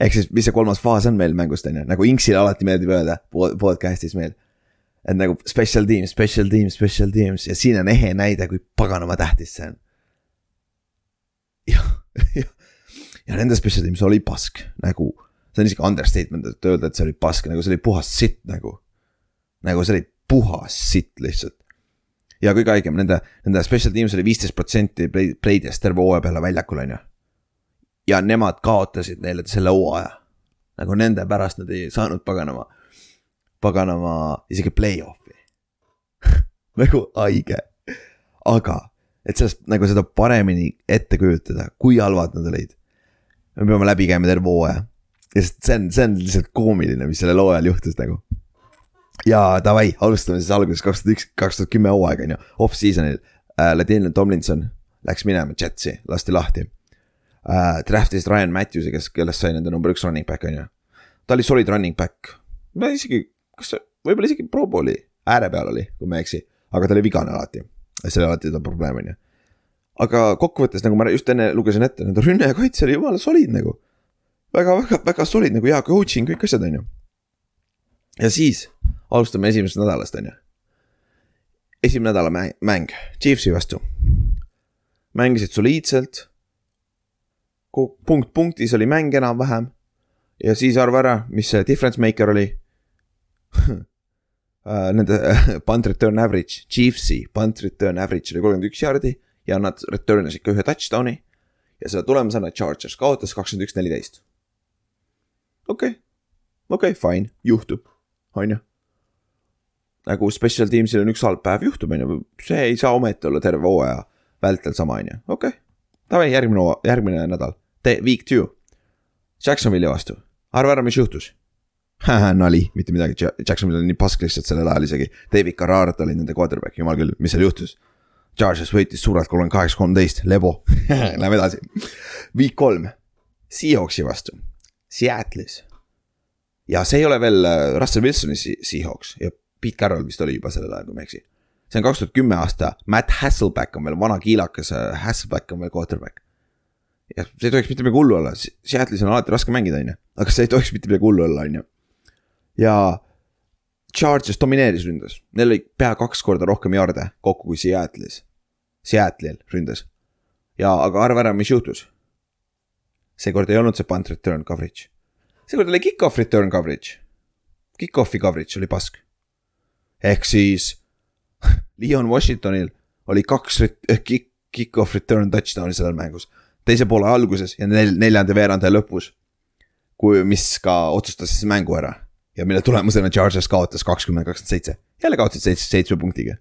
ehk siis, mis see kolmas faas on meil mängust, on ju, nagu Inksile alati meeldib öelda pod- podcast'is meil. et nagu special team, special team, special teams ja siin on ehe näide, kui paganama tähtis see on. jah, jah ja nende special teams oli pask, nagu see on isegi understatement, et öelda, et see oli pask, nagu see oli puhas sitt nagu. nagu see oli puhas sitt lihtsalt. Ja kõige haigem, nende, nende special teams oli viisteist protsenti pleidest terve hooaja peale väljakul, on ju. ja nemad kaotasid neile selle hooaja. nagu nende pärast nad ei saanud paganama, paganama isegi play-off'i. nagu haige, aga, et sellest nagu seda paremini ette kujutada, kui halvad nad olid me peame läbi käima terve hooaja. sest see on, see on lihtsalt koomiline, mis sellel hooajal juhtus nagu. Ja davai, alustame siis alguses kaks tuhat üks, kaks tuhat kümme hooaeg on ju, off-season'il äh,. Ladinian Tomlinson läks minema Jetsi, lasti lahti äh,. Draftis Ryan Matthewsi, kes, kellest sai nende number üks running back on ju. ta oli solid running back, ma isegi, kas see, võib-olla isegi pro bowl'i ääre peal oli, kui ma ei eksi, aga ta oli vigane alati. see oli alati ta probleem on ju aga kokkuvõttes nagu ma just enne lugesin ette, nende rünne ja kaitse oli jumala solid nagu väga,. väga-väga-väga solid nagu hea coaching, kõik asjad, on ju. ja siis alustame esimesest nädalast, on ju. esimene nädala mäng, mäng, Chiefsi vastu. mängisid soliidselt. punkt punktis oli mäng enam-vähem. ja siis arva ära, mis see difference maker oli Äh, Nende punt return average, Chiefsi punt return average oli kolmkümmend üks jaardi ja nad return isid ka ühe touchdown'i. ja selle tulemusena Chargers kaotas kakskümmend üks, neliteist. okei okay., okei okay,, fine, juhtub, on ju nagu special teamsil on üks halb päev, juhtub, on ju, see ei saa ometi olla terve hooaja vältel sama, on ju, okei okay.. Davai, järgmine, järgmine nädal, week two, Jacksonville'i vastu, arva ära, mis juhtus. nali, mitte midagi, Jacksonville oli nii pask lihtsalt sellel ajal isegi, David Carrarat oli nende quarterback, jumal küll, mis seal juhtus. Chargers võitis suurelt kolmkümmend kaheksa, kolmteist, lebo, lähme edasi. Week kolm, Seahawksi vastu, Seattle'is. ja see ei ole veel äh, Russell Wilsoni Se- Seahawks ja Pete Carroll vist oli juba sellel ajal, kui ma ei eksi. see on kaks tuhat kümme aasta, Matt Hasselback on veel vana kiilakas, Hasselback on veel quarterback. ja see ei tohiks mitte midagi hullu olla, Seattle'is on alati raske mängida, on ju, aga see ei tohiks mitte midagi hullu olla, on ju. ja Chargers domineeris ründes, neil oli pea kaks korda rohkem jarde kokku kui Seattle'is, Seattle'il ründes. ja aga arva ära, mis juhtus. seekord ei olnud see punt return coverage, seekord oli kick-off return coverage. Kick-off'i coverage oli pask. Ehk siis Leon Washingtonil oli kaks eh, kick, kick-off return touchdown'i sellel mängus. teise poole alguses ja nel-, neljanda veeranda lõpus. kui, mis ka otsustas siis mängu ära ja mille tulemusena Chargers kaotas kakskümmend, kakskümmend seitse. jälle kaotasid seitse, seitsme punktiga.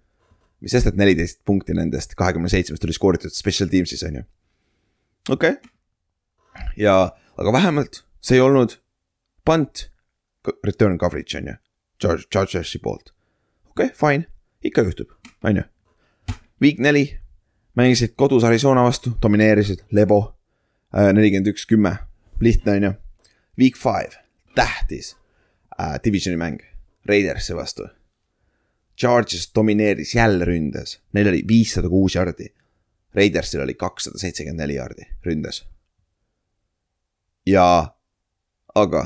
mis sest, et neliteist punkti nendest kahekümne seitsmest oli skooritud special teams'is on ju. okei okay.. ja, aga vähemalt see ei olnud punt return coverage on ju. Charge, Chargersi poolt. Okei okay,, fine, ikka juhtub, on ju. Week neli, mängisid kodus Arizona vastu, domineerisid, lebo. nelikümmend üks, kümme, lihtne on ju. Week five, tähtis äh, divisioni mäng, Raidersi vastu. Charges domineeris jälle ründes, neil oli viissada kuus jardi. Raidersil oli kakssada seitsekümmend neli jardi ründes. ja, aga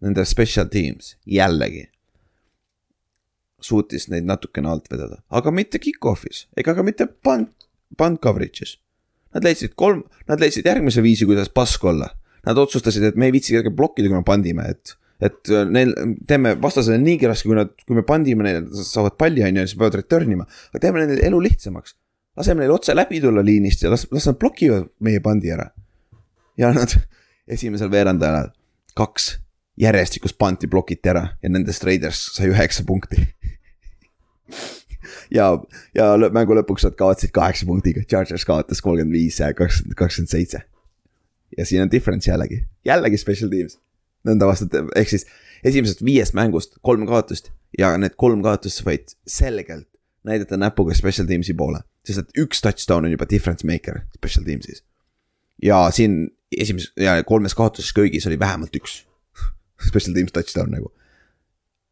nende special teams jällegi suutis neid natukene alt vedada, aga mitte kick-off'is ega ka mitte punt, punt coverage'is. Nad leidsid kolm, nad leidsid järgmise viisi, kuidas pask olla. Nad otsustasid, et me ei viitsi kedagi blokkida, kui me pandime, et, et äh, neil, teeme vastasele niigi raske, kui nad, kui me pandime neile, nad saavad palli, on ju, siis peavad return ima. aga teeme nende elu lihtsamaks. laseme neil otse läbi tulla liinist ja las, las nad blokivad meie pandi ära. ja nad esimesel veerandajal kaks järjestikust panti blokiti ära ja nendest Raiders sai üheksa punkti. ja, ja mängu lõpuks nad kaotasid kaheksa punktiga, Chargers kaotas kolmkümmend viis ja kakskümmend, kakskümmend seitse. ja siin on difference jällegi, jällegi special teams. nõnda vastu, ehk siis esimesest viiest mängust kolm kaotust ja need kolm kaotust võid selgelt näidata näpuga special teams'i poole, sest et üks touchdown on juba difference maker special teams'is. ja siin esimeses ja kolmes kaotuses köögis oli vähemalt üks special teams touchdown nagu.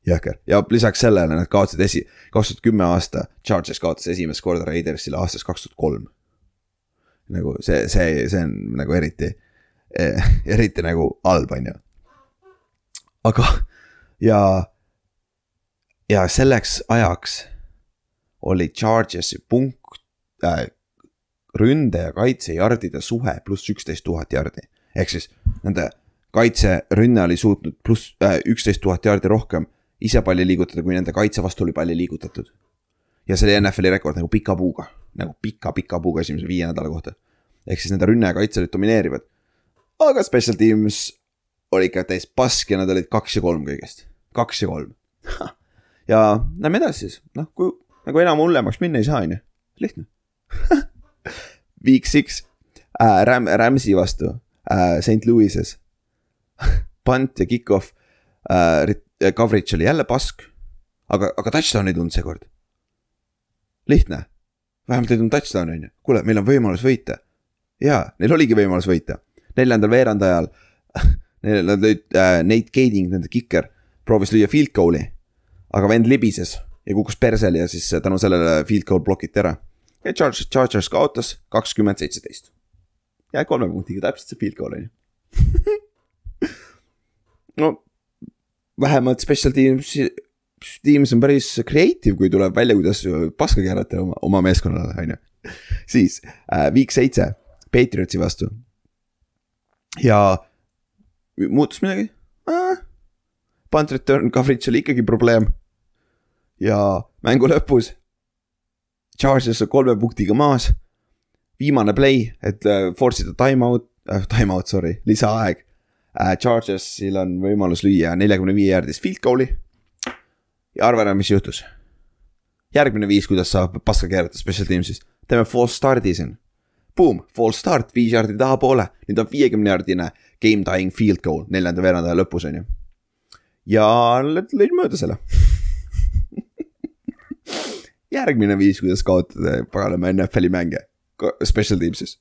Jõhker ja lisaks sellele nad kaotasid esi, kaks tuhat kümme aasta, Chargers kaotas esimest korda Raidersile aastast kaks tuhat kolm. nagu see, see, see on nagu eriti eh, eriti nagu halb, on ju. aga ja, ja selleks ajaks oli Chargersi punkt äh,, ründe ja kaitse jardide suhe pluss üksteist tuhat jardi. ehk siis nende kaitserünne oli suutnud pluss äh, üksteist tuhat jardi rohkem ise palli liigutada, kui nende kaitse vastu oli palli liigutatud. ja see oli NFL-i rekord nagu pika puuga, nagu pika-pika puuga esimese viie nädala kohta. ehk siis nende rünne ja kaitse olid domineerivad. aga special teams oli ikka täis pask ja nad olid kaks ja kolm kõigest, kaks ja kolm. ja lähme edasi siis, noh, kui nagu enam hullemaks minna ei saa, on ju, lihtne. Week six äh,, Ram-, Rams'i vastu äh, St Louis'es. Punt ja kick-off äh, coverage oli jälle pask. aga, aga touchdown ei tulnud seekord. lihtne, vähemalt ei tulnud touchdown on ju, kuule, meil on võimalus võita. jaa, neil oligi võimalus võita, neljandal veerandajal Neil, nad lõid äh,, Nate Gading, nende kiker, proovis lüüa field goal'i. aga vend libises ja kukkus persele ja siis tänu sellele field goal blokiti ära. ja Chargers, Chargers kaotas kakskümmend seitseteist. ja kolme punktiga täpselt see field goal on ju. no vähemalt special teams, teams on päris creative, kui tuleb välja, kuidas paska keerata oma, oma meeskonnale, on ju. siis äh, week seitse, Patriotsi vastu. ja muutus midagi äh,? Punt return coverage oli ikkagi probleem. ja mängu lõpus. Chargers on kolme punktiga maas. viimane play, et äh, force ida time out äh,, time out, sorry, lisaaeg. Chargersil on võimalus lüüa neljakümne viie jaardist field goal'i. ja arva ära, mis juhtus. järgmine viis, kuidas saab paska keerata special teams'is, teeme false start'i siin. Boom, false start, viis jaardi tahapoole, nüüd on viiekümne jaardine game tying field goal neljanda veerandaja lõpus on ju. ja lõid mööda selle. järgmine viis, kuidas kaotada paganama NFL-i mänge special teams'is.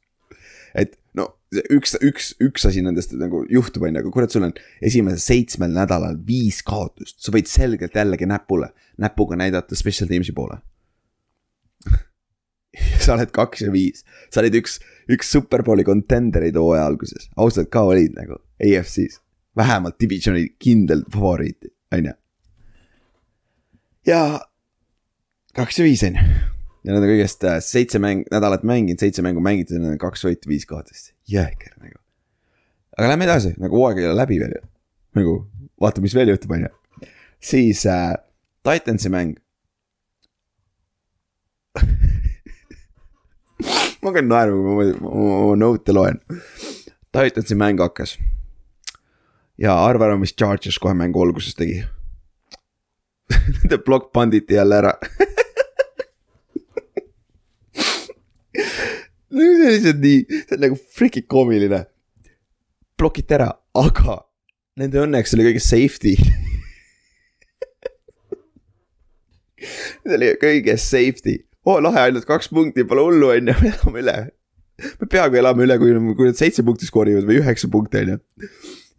et no üks, üks, üks asi nendest nagu juhtub, on ju, aga kurat, sul on esimesel seitsmel nädalal viis kaotust, sa võid selgelt jällegi näpule, näpuga näidata special teams'i poole. sa oled kaks ja viis, sa olid üks, üks superbowli contender'id hooaja alguses, ausalt ka olid nagu AFC-s, vähemalt divisioni kindel favoriit, on ju. ja kaks ja viis on ju ja nad on kõigest äh, seitse mäng, nädalat mänginud, seitse mängu mängitud ja nad on kaks võitu, viis kaotust, jõhker nagu. aga lähme edasi, nagu hooaeg ei ole läbi veel ju, nagu vaata, mis veel juhtub, on ju. siis äh, Titansi mäng. ma hakkan naerma, kui ma oma- note'e loen. Titansi mäng hakkas. ja arva ära, mis Chargers kohe mängu alguses tegi. Nende plokk panditi jälle ära no see on lihtsalt nii, see on nagu freaking koomiline. blokiti ära, aga nende õnneks oli kõige safety. see oli kõige safety, oo lahe, ainult kaks punkti, pole hullu, on ju, elame üle. me peaaegu elame üle, kui, kui nad seitse punkti skoorivad või üheksa punkti, on ju.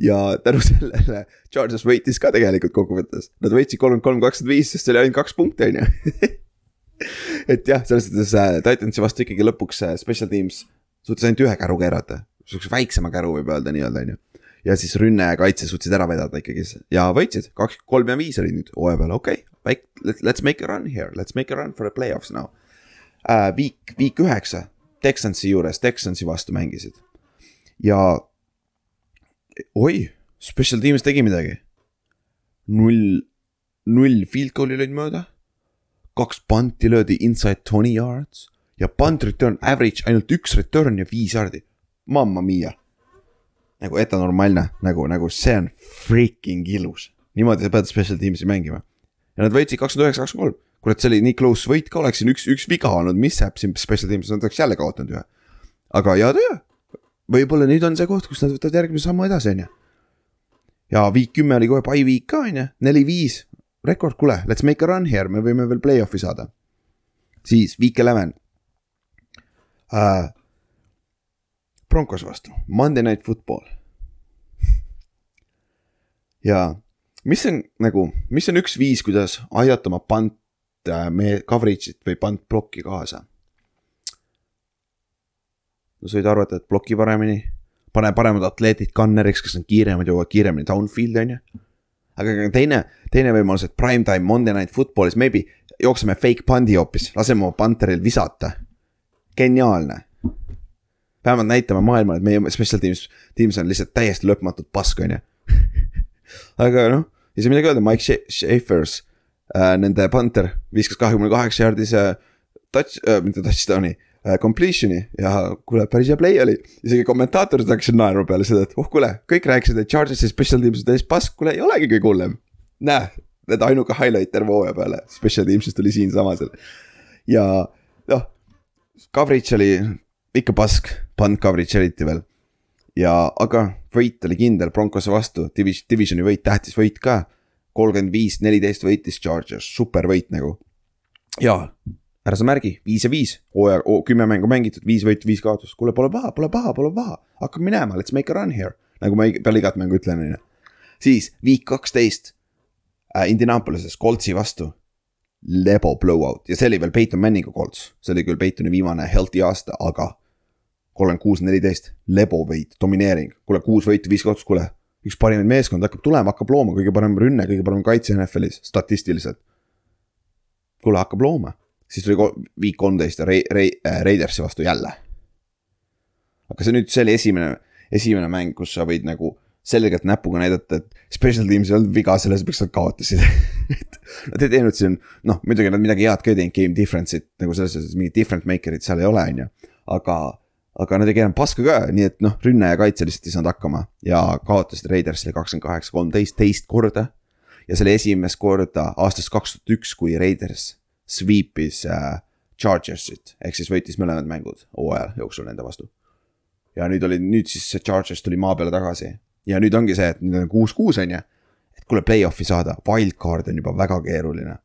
ja tänu sellele Chargers võitis ka tegelikult kokkuvõttes, nad võitsid kolmkümmend kolm, kakskümmend viis, sest see oli ainult kaks punkti, on ju et jah, selles suhtes äh, Titansi vastu ikkagi lõpuks äh, special teams suutis ainult ühe käru keerata, sihukese väiksema käru võib öelda nii-öelda on ju. ja siis rünne ja kaitse suutsid ära vedada ikkagi ja võitsid kaks, kolm ja viis olid nüüd hooaja peal, okei okay., let's make a run here, let's make a run for the play-offs now uh,. Viik, viik üheksa, Texansi juures, Texansi vastu mängisid ja oi, special teams tegi midagi. null, null field goal'i lõid mööda kaks panti löödi inside twenty yards ja punt return average ainult üks return ja viis yardi. Mamma mia. nagu ebanormaalne, nagu, nagu see on freaking ilus. niimoodi sa pead special teams'i mängima. ja nad võitsid kakskümmend üheksa, kakskümmend kolm. kurat, see oli nii close võit ka, oleks siin üks, üks viga olnud, mis jääb siin special team'is, nad oleks jälle kaotanud ühe. aga ja töö. võib-olla nüüd on see koht, kus nad võtavad järgmise sammu edasi, on ju. ja viik kümme oli kohe by week ka, on ju, neli-viis rekord, kuule, let's make a run here, me võime veel play-off'i saada. siis week eleven uh,. Broncos vastu, Monday night football. ja mis on nagu, mis on üks viis, kuidas aidata oma punt uh, meie coverage'it või punt plokki kaasa? no sa võid arvata, et ploki paremini, pane paremad atleedid gunner'iks, kes on kiiremad, jõuavad kiiremini downfield'i on ju aga teine, teine võimalus, et prime time Monday night football'is maybe jookseme fake punt'i hoopis, laseme oma panteril visata. geniaalne. vähemalt näitame maailmale, et meie special teams, teams on lihtsalt täiesti lõpmatult pask, on ju. aga noh, ei saa midagi öelda, Mike Scha- Schaefer's äh,, nende panter viskas kahekümne kaheksa jaardise touch äh,, mitte touchdown'i completion'i ja kuule, päris hea play oli. isegi kommentaatorid hakkasid naerma peale seda, et oh kuule, kõik rääkisid, et Chargersi special teams on täis pask, kuule ei olegi kõige hullem. näe, need ainuke highlight terve hooaja peale, special teams'ist tuli siinsamas. ja noh, coverage oli ikka pask, punt coverage eriti veel. ja, aga võit oli kindel Broncose vastu, divis-, divisioni võit, tähtis võit ka. kolmkümmend viis, neliteist võitis Chargers, super võit nagu. ja ära sa märgi, viis ja viis, hooaja, kümme mängu mängitud, viis võitu, viis kaotust, kuule, pole paha, pole paha, pole paha, hakkame minema, let's make a run here. nagu ma peale igat mängu ütlen, on ju. siis viik kaksteist äh, Indianapolises Coltsi vastu. lebo blowout ja see oli veel Peyton Manningu Colts, see oli küll Peytoni viimane healthy aasta, aga kolmkümmend kuus, neliteist, lebo võit, domineering, kuule kuus võitu, viis kaotust, kuule. üks parimaid meeskond hakkab tulema, hakkab looma, kõige parem rünne, kõige parem kaitse NFL-is statistiliselt. kuule, hakkab looma siis tuli viik kolmteist ja Rei-, Rei-, Raidersi vastu jälle. aga see nüüd, see oli esimene, esimene mäng, kus sa võid nagu selgelt näpuga näidata, et special teams ei olnud viga, selles miks nad kaotasid et Nad ei teinud siin, noh muidugi nad midagi head ka ei teinud, game difference'it nagu selles suhtes, mingit different maker'it seal ei ole, on ju. aga, aga nad ei keeranud paska ka, nii et noh, rünne ja kaitse lihtsalt ei saanud hakkama ja kaotasid Raidersile kakskümmend kaheksa, kolmteist, teist korda. ja see oli esimest korda aastast kaks tuhat üks, kui Raiders sweep'is äh, Chargersit ehk siis võitis mõlemad mängud hooaja jooksul nende vastu ja nüüd oli, nüüd siis see Chargers tuli maa peale tagasi ja nüüd ongi see, et nüüd on kuus-kuus on ju. et kuule, play-off'i saada, wildcard on juba väga keeruline.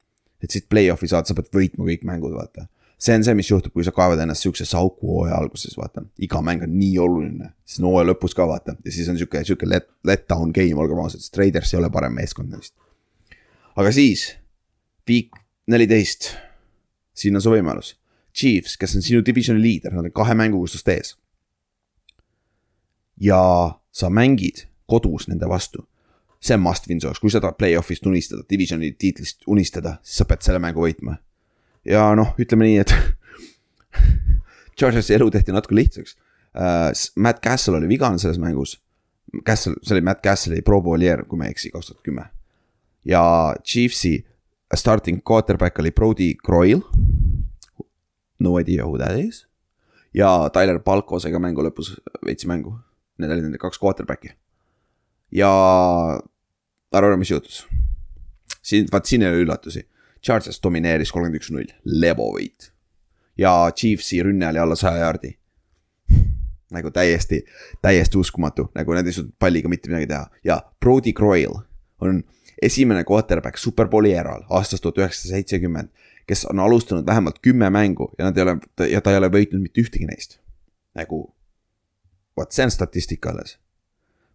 et siit play-off'i saada, sa pead võitma kõik mängud, vaata. see on see, mis juhtub, kui sa kaevad ennast siuksesse auku hooaja alguses, vaata. iga mäng on nii oluline, siis on hooaja lõpus ka vaata ja siis on sihuke, sihuke let, let down game, olgem ausad, sest Raiders ei ole parem meeskond neist. aga siis, week neliteist, siin on su võimalus. Chiefs, kes on sinu divisioni liider, nad on kahe mänguga sinust ees ja sa mängid kodus nende vastu. see on must win su jaoks, kui sa tahad play-off'ist unistada, divisioni tiitlist unistada, siis sa pead selle mängu võitma. ja noh, ütleme nii, et Chargersi elu tehti natuke lihtsaks uh,. Matt Castle oli vigane selles mängus. Castle, see oli Matt Castle'i pro bowl'jeer, kui ma ei eksi, kaks tuhat kümme. ja Chiefsi starting quarterback oli Brody Croyle. No idea who that is. ja Tyler Palko sai ka mängu lõpus veits mängu need olid nende kaks quarterback'i. ja arva, mis juhtus. siin, vaat siin ei ole üllatusi. Chargers domineeris kolmkümmend üks null, lebovõit. ja Chiefsi rünne oli alla saja jaardi. nagu täiesti, täiesti uskumatu, nagu nad ei suutnud palliga mitte midagi teha ja Brody Croyle on esimene quarterback superbowli eral aastast tuhat üheksasada seitsekümmend, kes on alustanud vähemalt kümme mängu ja nad ei ole, ja ta ei ole võitnud mitte ühtegi neist. nagu vot see on statistika alles.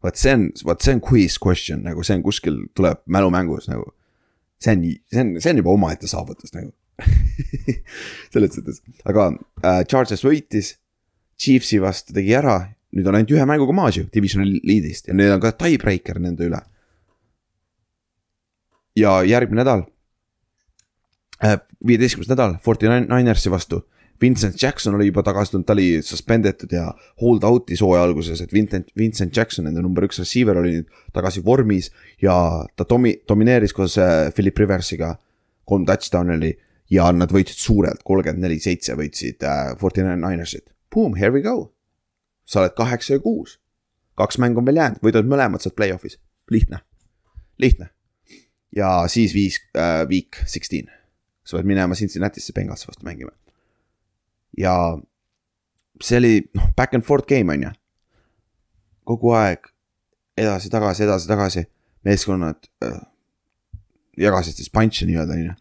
vot see on, vot see on quiz question nagu see on kuskil tuleb mälumängus nagu. see on, see on, see on juba omaette saavutus nagu. selles suhtes, aga äh, Charges võitis. Chiefsi vastu tegi ära, nüüd on ainult ühe mänguga maas ju divisioni liidist ja neil on ka tiebreaker nende üle. Ja järgmine nädal äh,, viieteistkümnes nädal Forty Ninersi vastu Vincent Jackson oli juba tagasi tulnud, ta oli suspendetud ja hold out'is hooaja alguses, et Vincent, Vincent Jackson, nende number üks receiver oli nüüd tagasi vormis ja ta domi-, domineeris koos äh, Philip Riversiga. kolm touchdown'i oli ja nad võitsid suurelt, kolmkümmend neli, seitse võitsid äh, Forty Ninersit. Boom, here we go. sa oled kaheksa ja kuus. kaks mängu on veel jäänud, võidad mõlemad sealt play-off'is, lihtne, lihtne. Ja siis viis äh,, week sixteen, sa pead minema Cincinnati'sse Bengalsi vastu mängima ja see oli noh, back and forth game on ju. kogu aeg edasi-tagasi, edasi-tagasi, meeskonnad äh, jagasid siis punch'e nii-öelda on ju.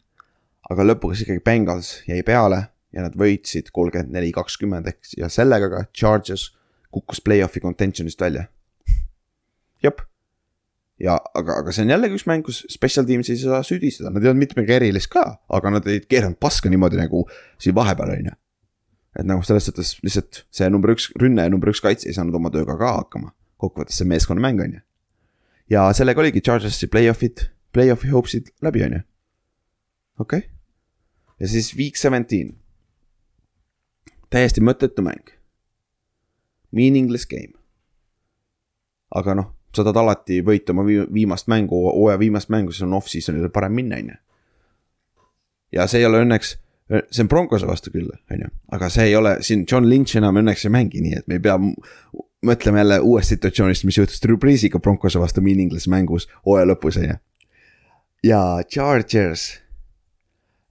aga lõpuks ikkagi Bengals jäi peale ja nad võitsid kolmkümmend neli, kakskümmend ehk ja sellega ka Charges kukkus play-off'i contention'ist välja. jep. Ja aga, aga see on jällegi üks mäng, kus special teams ei saa süüdistada, nad ei olnud mitte midagi erilist ka, aga nad ei keeranud paska niimoodi nagu siin vahepeal on ju et nagu selles suhtes lihtsalt see number üks rünne ja number üks kaitse ei saanud oma tööga ka hakkama. kokkuvõttes see meeskonnamäng on ju. ja sellega oligi Chargersi play-off'id, play-off'i hopes'id läbi on ju. okei okay.. ja siis week seventeen. täiesti mõttetu mäng. Meaningless game. aga noh, sa tahad alati võita oma vii- viimast mängu, hooaja viimast mängu, siis on off-season'il parem minna, on ju. ja see ei ole õnneks see on Broncose vastu küll, on ju, aga see ei ole siin John Lynch enam õnneks ei mängi, nii et me ei pea m- mõtlema jälle uuest situatsioonist, mis juhtus Drew Breesiga Broncose vastu Meaningless mängus hooaja lõpus, on ju. ja Chargers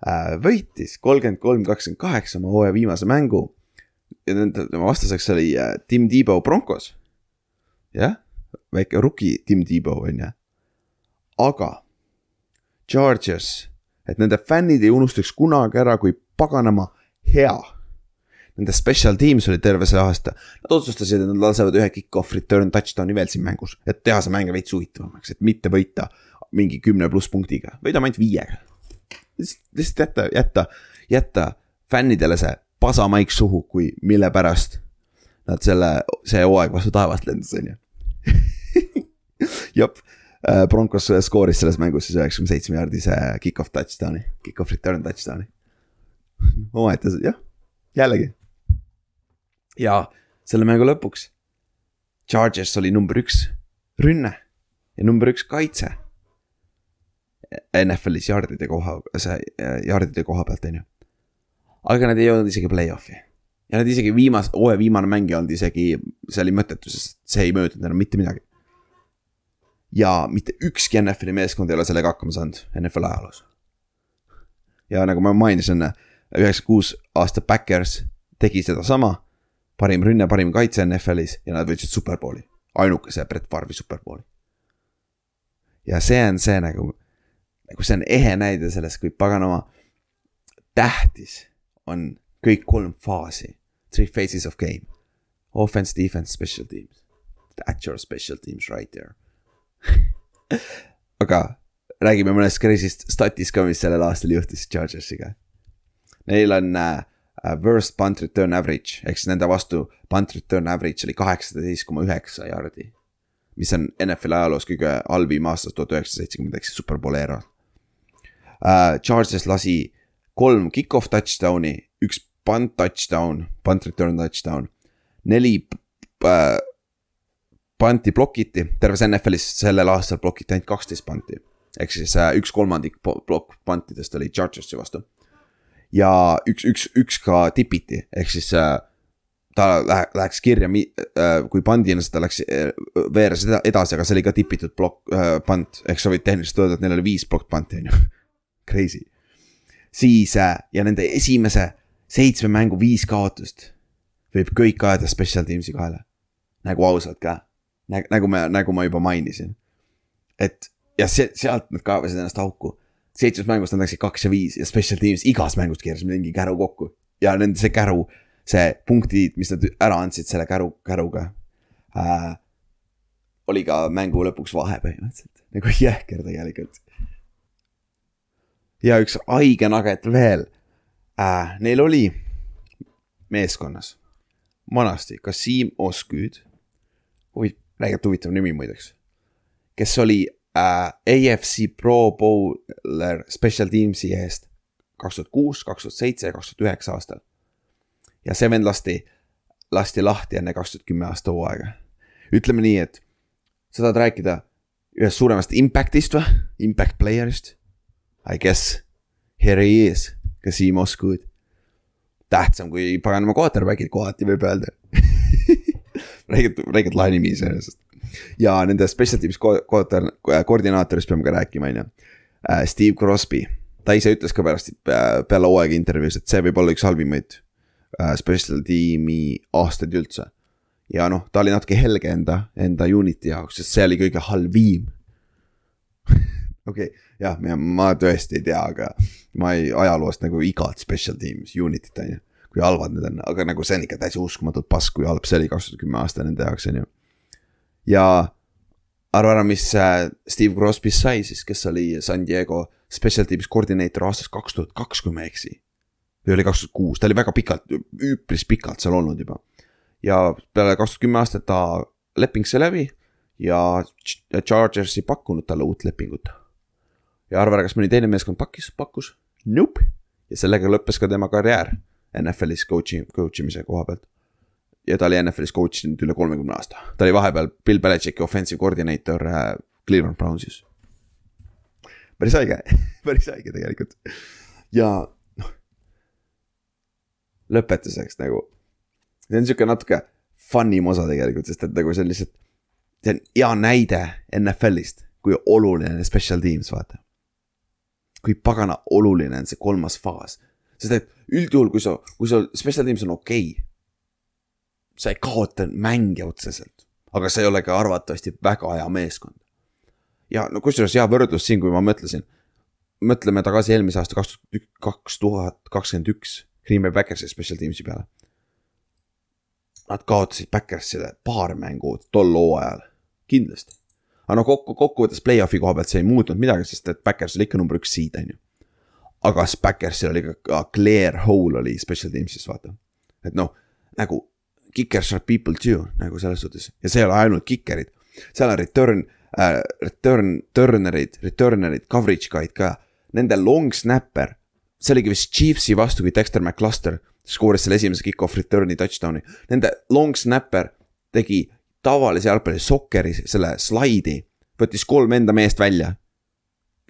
äh, võitis kolmkümmend kolm, kakskümmend kaheksa oma hooaja viimase mängu. ja nende tema vastaseks oli äh, Tim Tebow Broncos. jah, väike rookie Tim Tebow on ju. aga Chargers et nende fännid ei unustaks kunagi ära, kui paganama hea. Nende special teams oli terve see aasta, nad otsustasid, et nad lasevad ühe kick-off return touchdown'i veel siin mängus, et teha see mäng veits huvitavamaks, et mitte võita mingi kümne pluss punktiga, võidame ainult viiega. lihtsalt, jätta, jätta, jätta fännidele see pasamaik suhu, kui mille pärast nad selle, see hooaeg vastu taevast lendas, on ju. jep Äh, Broncos skooris selles mängus siis üheksakümne seitsme jaardise kick-off touchdown'i, kick-off return touchdown'i. omaette, jah, jällegi. ja selle mängu lõpuks Chargers oli number üks rünne ja number üks kaitse. NFL-is jardide koha, see jardide koha pealt, on ju. aga nad ei jõudnud isegi play-off'i. ja nad isegi viimase, hooaja viimane mäng ei olnud isegi, see oli mõttetu, sest see ei mõjutanud enam mitte midagi. Ja mitte ükski NFL-i meeskond ei ole sellega hakkama saanud NFL ajaloos. ja nagu ma mainisin üheksakümmend kuus aasta Backers tegi sedasama parim rünne, parim kaitse NFL-is ja nad võitsid superbowli, ainukese Brett Favre'i superbowli. ja see on see nagu, nagu see on ehe näide sellest, kui paganama tähtis on kõik kolm faasi. Three phases of game. Offense, defense, special teams. That's your special teams right there aga räägime mõnest crazy'st statist ka, mis sellel aastal juhtus Chargersiga. Neil on äh, uh, worst punt return average ehk siis nende vastu punt return average oli kaheksateist koma üheksa jaardi. mis on NFL-i ajaloos kõige halvim aastast tuhat üheksasada seitsekümmend ehk siis superbowl era uh,. Charges lasi kolm kick-off touchdown'i, üks punt touchdown, punt return touchdown, neli uh, punti blokiti, terves NFL-is sellel aastal blokiti ainult kaksteist punti. ehk siis uh, üks kolmandik plokk puntidest oli Chargersi vastu ja üks, üks, üks ka tipiti, ehk siis äh, ta lähe, läheks kirja äh,, kui pandina seda läks äh, veeres edasi, aga see oli ka tipitud plokk äh,, pant, ehk sa võid tehniliselt öelda, et neil oli viis plokk panti, on ju. Crazy. siis äh, ja nende esimese seitsme mängu viis kaotust võib kõik ajada special teams'i kaela. nagu ausalt ka nagu me, nagu ma juba mainisin. et ja see, sealt nad kaevasid ennast auku seitsmes mängus nad läksid kaks ja viis ja special teams igas mängus keerasid mingi käru kokku. ja nende see käru, see punktid, mis nad ära andsid selle käru, käruga äh,. oli ka mängu lõpuks vahe põhimõtteliselt, nagu jääker tegelikult. ja üks haige nugget veel äh,, neil oli meeskonnas vanasti Kasim Osküüd, huvi-, räigelt huvitav nimi muideks, kes oli äh, AFC Pro Bowler Special Teamsi eest kaks tuhat kuus, kaks tuhat seitse ja kaks tuhat üheksa aastal. ja see vend lasti, lasti lahti enne kaks tuhat kümme aasta hooaega. ütleme nii, et sa tahad rääkida ühest suuremast impact'ist või, impact player'ist? I guess here he is, Kasim Osgood. tähtsam kui paganama quarterback'id kohati võib öelda räigelt, räigelt lahe nimi iseenesest ja nende special teams ko koordinaatorist peame ka rääkima, on ju. Äh, Steve Crosby, ta ise ütles ka pärast äh, peale hooaega intervjuus, et see võib olla üks halvimaid äh, special tiimi aastaid üldse. ja noh, ta oli natuke helge enda, enda unit'i jaoks, sest see oli kõige halvim okei okay,, jah, ma tõesti ei tea, aga ma ei, ajaloost nagu igat special teams unit'it on ju. Kui halvad need on, aga nagu see on ikka täitsa uskumatult pask, kui halb see oli kaks tuhat kümme aasta nende jaoks on ju ja arva ära, mis äh, Steve Crosby'st sai siis, kes oli San Diego special teams koordineeter aastast kaks tuhat kaks, kui ma ei eksi. või oli kaks tuhat kuus, ta oli väga pikalt, üpris pikalt seal olnud juba. ja peale kaks tuhat kümme aastat ta leping sai läbi ja Chargers ei pakkunud talle uut lepingut. ja arva ära, kas mõni teine meeskond pakkis, pakkus? Nope. ja sellega lõppes ka tema karjäär NFL-is coach'i, coach imise koha pealt ja ta oli NFL-is coach inud üle kolmekümne aasta. ta oli vahepeal Bill Belichicki offensive coordinator äh, Cleveland Brownsis. päris haige päris haige tegelikult. ja noh, lõpetuseks nagu, see on sihuke natuke fun im osa tegelikult, sest et nagu see on lihtsalt, see on hea näide NFL-ist, kui oluline special teams, vaata. kui pagana oluline on see kolmas faas, sest et üldjuhul, kui sa, kui sul special teams on okei okay, sa ei kaota mänge otseselt, aga sa ei ole ka arvatavasti väga hea meeskond. ja no kusjuures hea võrdlus siin, kui ma mõtlesin, mõtleme tagasi eelmise aasta kaks tuhat, kaks tuhat kakskümmend üks Green Bay Backersi special teams'i peale. Nad kaotasid Backersile paar mängu tol hooajal, kindlasti. aga no kokku, kokkuvõttes play-off'i koha pealt see ei muutnud midagi, sest et Backers oli ikka number üks seed, on ju. Aga Backersil oli ka clear hole oli special teams'is, vaata. et noh, nagu kickers are people too nagu selles suhtes ja see ei ole ainult kickerid. seal on return äh,, return, turnerid, returnerid, coverage guide ka. Nende long snapper, see oligi vist Chiefsi vastu, kui Dexter McCluster skooris selle esimese kick-off return'i touchdown'i. Nende long snapper tegi tavalise jalgpalli sokkeris selle slaidi, võttis kolm enda meest välja.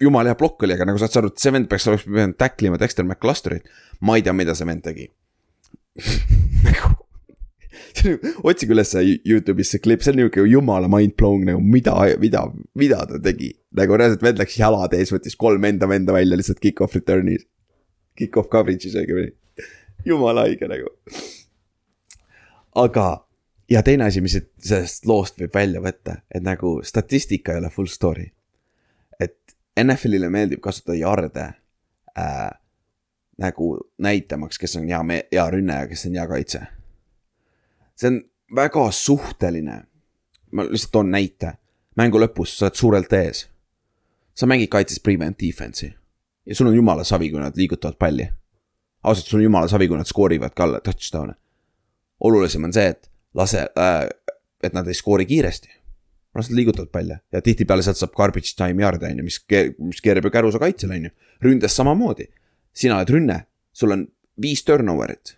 Jumala hea plokk oli, aga nagu saad sa aru, et see vend peaks, oleks pidanud tacklima Dexter McClusterit. ma ei tea, mida see vend tegi nagu otsige üles Youtube'is see klipp, see on niuke jumala mind-blowing nagu mida, mida, mida ta tegi. nagu reaalselt vend läks jalad ees, võttis kolm enda venda välja lihtsalt kick-off return'is. Kick-off coverage'is õigemini, jumala haige nagu. aga, ja teine asi, mis sellest loost võib välja võtta, et nagu statistika ei ole full story. et NFL-ile meeldib kasutada jarde äh, nagu näitamaks, kes on hea, hea rünne ja kes on hea kaitse see on väga suhteline. ma lihtsalt toon näite, mängu lõpus sa oled suurelt ees. sa mängid kaitses prevent defense'i ja sul on jumala savi, kui nad liigutavad palli. ausalt, sul on jumala savi, kui nad skoorivad ka touchdown'e. olulisem on see, et lase äh,, et nad ei skoori kiiresti. Las nad liigutavad palle ja tihtipeale sealt saab garbage time yard'e on ju, mis, mis keerab ju kärusa kaitsele on ju. ründes samamoodi, sina oled rünne, sul on viis turnover'it.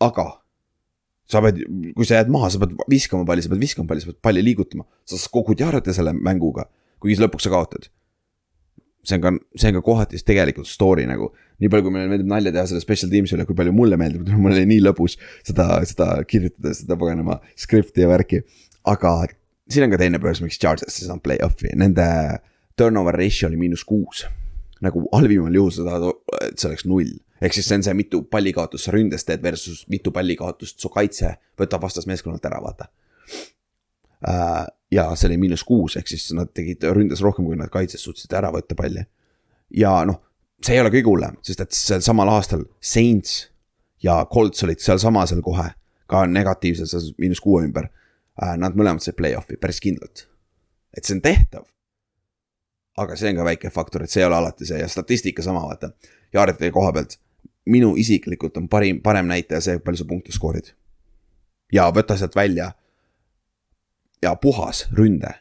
aga sa pead, kui sa jääd maha, sa pead viskama palli, sa pead viskama palli, sa pead palli liigutama. sa kogud jarde selle mänguga, kuigi lõpuks sa kaotad. see on ka, see on ka kohati tegelikult story nagu. nii palju, kui meile meeldib nalja teha selle special teams'i üle, kui palju mulle meeldib, mul oli nii lõbus seda, seda kirjutada, seda paganama skripti ja värki. aga siin on ka teine põhjus, miks Chargers ei saanud play-off'i, nende turnover ratio oli miinus kuus. nagu halvimal juhul sa tahad, et see oleks null ehk siis see on see, mitu pallikaotust sa ründes teed versus mitu pallikaotust su kaitse võtab vastasmeeskonnalt ära, vaata äh,. ja see oli miinus kuus, ehk siis nad tegid ründes rohkem, kui nad kaitses suutsid ära võtta palli. ja noh, see ei ole kõige hullem, sest et sel samal aastal Saints ja Colts olid sealsamasel kohe ka negatiivses miinus kuue ümber. Nad mõlemad said play-off'i päris kindlalt. et see on tehtav aga see on ka väike faktor, et see ei ole alati see ja statistika sama, vaata. Jaaretide koha pealt minu isiklikult on parim, parem näitaja see, palju sa punkte skoorid. ja võta sealt välja. ja puhas ründe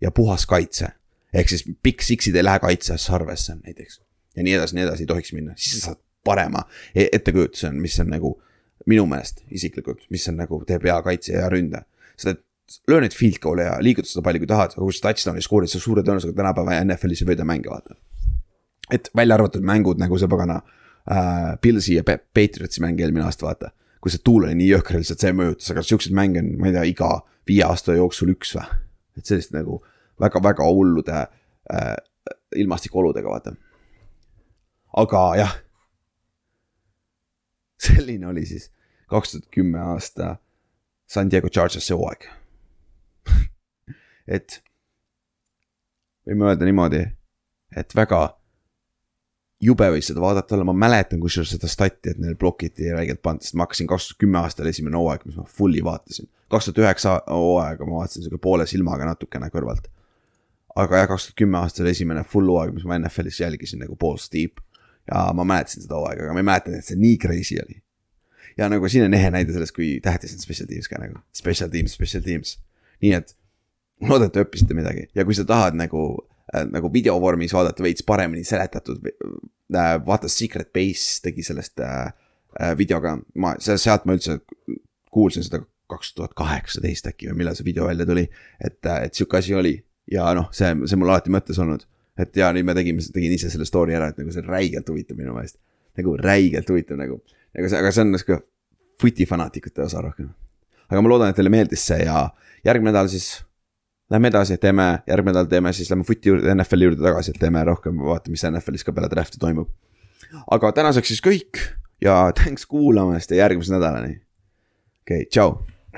ja puhas kaitse. ehk siis Big Six'id ei lähe kaitsesse arvesse näiteks. ja nii edasi, nii edasi ei tohiks minna, siis sa saad parema e-, ettekujutuse, mis on nagu minu meelest isiklikult, mis on nagu teeb hea kaitse ja ründe. Sest et löö neid field goal'e ja liiguta seda palju, kui tahad, kui sa touchdown'i skoorid, sa suure tõenäosusega tänapäeva NFL-is ei võida mänge vaata. et välja arvatud mängud nagu see pagana äh, Pilsi ja Patriotsi mäng eelmine aasta, vaata. kui see tuul oli nii jõhker, lihtsalt see mõjutas, aga siukseid mänge on, ma ei tea, iga viie aasta jooksul üks või. et sellist nagu väga-väga hullude äh, ilmastikuoludega, vaata. aga jah. selline oli siis kaks tuhat kümme aasta San Diego Chargersi hooaeg et võime öelda niimoodi, et väga jube võis seda vaadata olla, ma mäletan kusjuures seda stati, et neil blokiti räigelt pannud, sest ma hakkasin kaks tuhat kümme aastal esimene hooaeg, mis ma fully vaatasin. kaks tuhat üheksa hooaega ma vaatasin sihuke poole silmaga natukene kõrvalt. aga jah, kaks tuhat kümme aastal esimene full hooaeg, mis ma NFL-is jälgisin nagu Paul Steep. ja ma mäletasin seda hooaega, aga ma ei mäletanud, et see nii crazy oli. Ja nagu siin on ehe näide sellest, kui tähtis on special teams ka nagu, special teams, special teams. nii et loodan, et õppisite midagi ja kui sa tahad nagu äh, nagu videovormis vaadata veits paremini seletatud äh,. vaata Secret Base tegi sellest äh, äh, videoga, ma, sealt ma üldse kuulsin seda kaks tuhat kaheksateist äkki või millal see video välja tuli. et, äh, et sihuke asi oli ja noh, see, see mul alati mõttes olnud. et ja nüüd me tegime, tegin ise selle story ära, et nagu see on räigelt huvitav minu meelest. nagu räigelt huvitav nagu, aga see, aga see on sihuke footi fanaatikute osa rohkem. aga ma loodan, et teile meeldis see ja järgmine nädal siis Lähme edasi, teeme, järgmine nädal teeme siis, lähme footi juurde, NFL-i juurde tagasi, et teeme rohkem, vaatame, mis NFL-is ka peale draft'i toimub. aga tänaseks siis kõik ja thanks kuulamast ja järgmise nädalani. okei okay,, tšau